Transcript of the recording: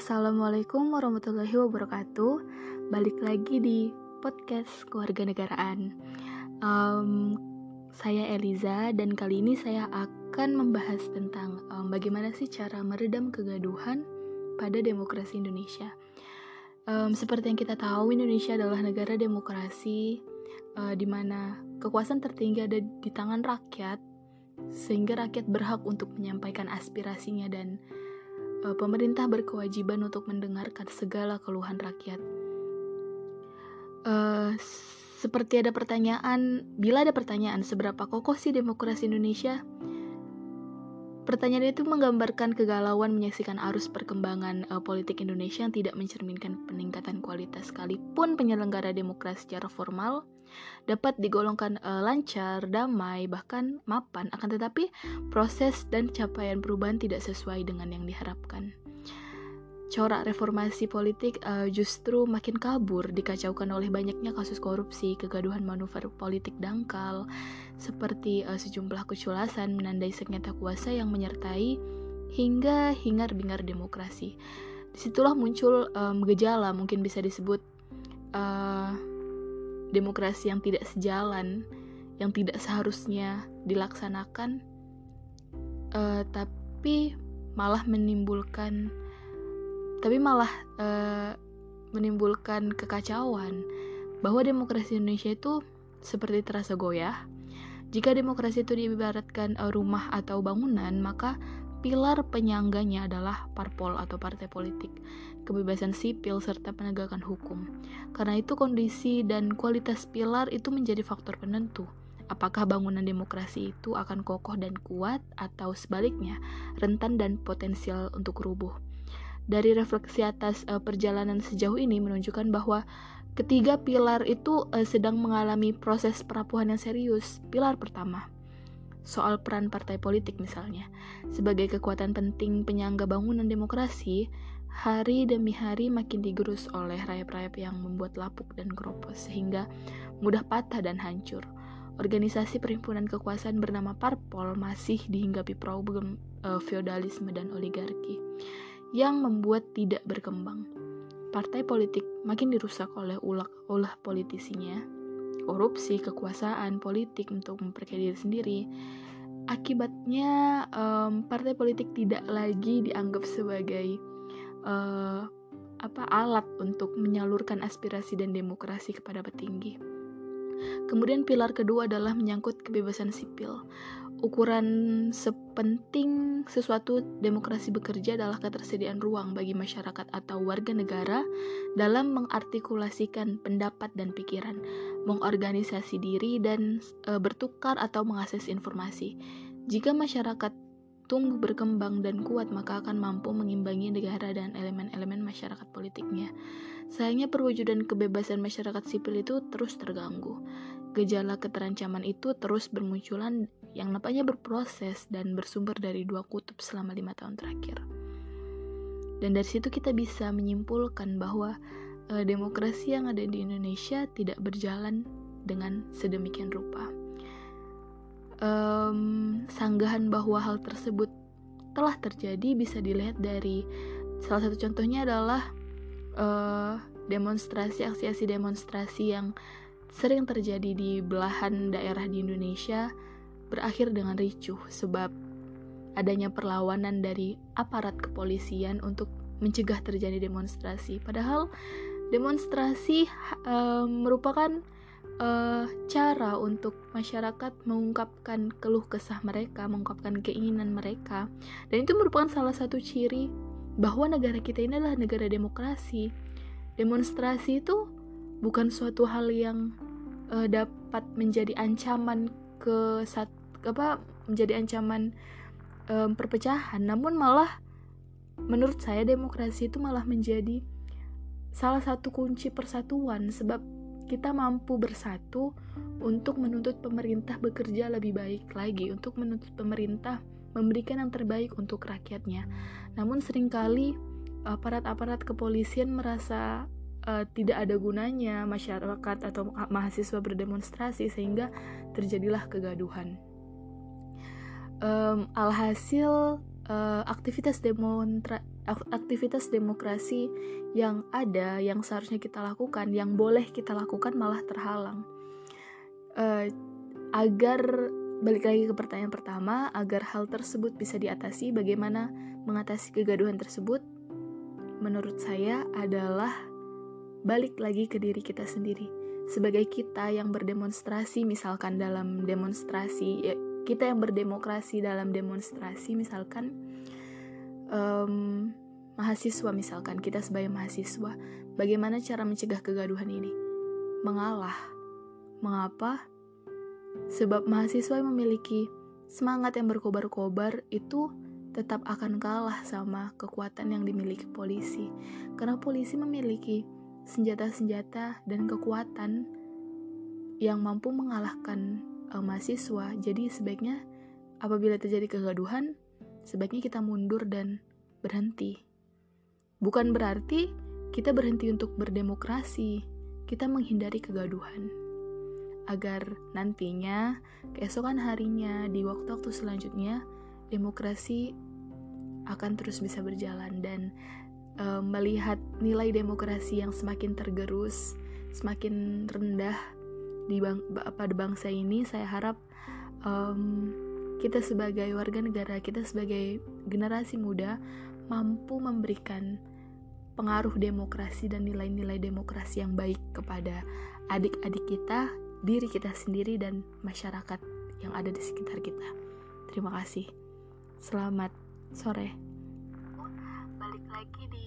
Assalamualaikum warahmatullahi wabarakatuh. Balik lagi di podcast keluarga negaraan. Um, saya Eliza dan kali ini saya akan membahas tentang um, bagaimana sih cara meredam kegaduhan pada demokrasi Indonesia. Um, seperti yang kita tahu, Indonesia adalah negara demokrasi uh, di mana kekuasaan tertinggi ada di tangan rakyat, sehingga rakyat berhak untuk menyampaikan aspirasinya dan pemerintah berkewajiban untuk mendengarkan segala keluhan rakyat. Uh, seperti ada pertanyaan, bila ada pertanyaan seberapa kokoh sih demokrasi Indonesia? Pertanyaan itu menggambarkan kegalauan menyaksikan arus perkembangan uh, politik Indonesia yang tidak mencerminkan peningkatan kualitas sekalipun penyelenggara demokrasi secara formal dapat digolongkan uh, lancar, damai, bahkan mapan. Akan tetapi proses dan capaian perubahan tidak sesuai dengan yang diharapkan corak reformasi politik uh, justru makin kabur dikacaukan oleh banyaknya kasus korupsi, kegaduhan manuver politik dangkal, seperti uh, sejumlah keculasan menandai sengketa kuasa yang menyertai hingga hingar-bingar demokrasi. Di situlah muncul um, gejala mungkin bisa disebut uh, demokrasi yang tidak sejalan, yang tidak seharusnya dilaksanakan, uh, tapi malah menimbulkan tapi malah uh, menimbulkan kekacauan bahwa demokrasi Indonesia itu seperti terasa goyah. Jika demokrasi itu diibaratkan uh, rumah atau bangunan, maka pilar penyangganya adalah parpol atau partai politik, kebebasan sipil serta penegakan hukum. Karena itu kondisi dan kualitas pilar itu menjadi faktor penentu. Apakah bangunan demokrasi itu akan kokoh dan kuat atau sebaliknya rentan dan potensial untuk rubuh? Dari refleksi atas uh, perjalanan sejauh ini menunjukkan bahwa ketiga pilar itu uh, sedang mengalami proses perapuhan yang serius. Pilar pertama, soal peran partai politik misalnya, sebagai kekuatan penting penyangga bangunan demokrasi, hari demi hari makin digerus oleh rayap-rayap yang membuat lapuk dan keropos sehingga mudah patah dan hancur. Organisasi perhimpunan kekuasaan bernama Parpol masih dihinggapi problem uh, feodalisme dan oligarki yang membuat tidak berkembang. Partai politik makin dirusak oleh ulah ulah politisinya, korupsi, kekuasaan politik untuk memperkaya diri sendiri. Akibatnya, um, partai politik tidak lagi dianggap sebagai uh, apa alat untuk menyalurkan aspirasi dan demokrasi kepada petinggi. Kemudian pilar kedua adalah menyangkut kebebasan sipil. Ukuran sepenting sesuatu demokrasi bekerja adalah ketersediaan ruang bagi masyarakat atau warga negara dalam mengartikulasikan pendapat dan pikiran, mengorganisasi diri dan e, bertukar atau mengakses informasi. Jika masyarakat tumbuh berkembang dan kuat maka akan mampu mengimbangi negara dan elemen-elemen masyarakat politiknya. Sayangnya perwujudan kebebasan masyarakat sipil itu terus terganggu. Gejala keterancaman itu terus bermunculan yang nampaknya berproses dan bersumber dari dua kutub selama lima tahun terakhir. Dan dari situ kita bisa menyimpulkan bahwa e, demokrasi yang ada di Indonesia tidak berjalan dengan sedemikian rupa. Um, sanggahan bahwa hal tersebut telah terjadi bisa dilihat dari salah satu contohnya adalah uh, demonstrasi aksi-aksi demonstrasi yang sering terjadi di belahan daerah di Indonesia berakhir dengan ricuh sebab adanya perlawanan dari aparat kepolisian untuk mencegah terjadi demonstrasi. Padahal demonstrasi uh, merupakan uh, cara untuk masyarakat mengungkapkan keluh kesah mereka, mengungkapkan keinginan mereka, dan itu merupakan salah satu ciri bahwa negara kita ini adalah negara demokrasi. Demonstrasi itu bukan suatu hal yang uh, dapat menjadi ancaman ke sat, apa menjadi ancaman um, perpecahan, namun malah menurut saya demokrasi itu malah menjadi salah satu kunci persatuan sebab kita mampu bersatu untuk menuntut pemerintah bekerja lebih baik lagi, untuk menuntut pemerintah memberikan yang terbaik untuk rakyatnya. Namun sering kali aparat-aparat kepolisian merasa uh, tidak ada gunanya masyarakat atau mahasiswa berdemonstrasi sehingga terjadilah kegaduhan. Um, alhasil uh, aktivitas demonstra aktivitas demokrasi yang ada yang seharusnya kita lakukan yang boleh kita lakukan malah terhalang. Uh, agar balik lagi ke pertanyaan pertama agar hal tersebut bisa diatasi bagaimana mengatasi kegaduhan tersebut menurut saya adalah balik lagi ke diri kita sendiri. Sebagai kita yang berdemonstrasi misalkan dalam demonstrasi ya, kita yang berdemokrasi dalam demonstrasi misalkan um, mahasiswa misalkan kita sebagai mahasiswa bagaimana cara mencegah kegaduhan ini? Mengalah. Mengapa? Sebab mahasiswa yang memiliki semangat yang berkobar-kobar itu tetap akan kalah sama kekuatan yang dimiliki polisi. Karena polisi memiliki senjata-senjata dan kekuatan yang mampu mengalahkan uh, mahasiswa jadi sebaiknya apabila terjadi kegaduhan sebaiknya kita mundur dan berhenti. Bukan berarti kita berhenti untuk berdemokrasi, kita menghindari kegaduhan. Agar nantinya, keesokan harinya, di waktu-waktu selanjutnya, demokrasi akan terus bisa berjalan dan e, melihat nilai demokrasi yang semakin tergerus, semakin rendah di bang, pada bangsa ini, saya harap um, kita sebagai warga negara, kita sebagai generasi muda mampu memberikan pengaruh demokrasi dan nilai-nilai demokrasi yang baik kepada adik-adik kita, diri kita sendiri dan masyarakat yang ada di sekitar kita. Terima kasih. Selamat sore. Balik lagi di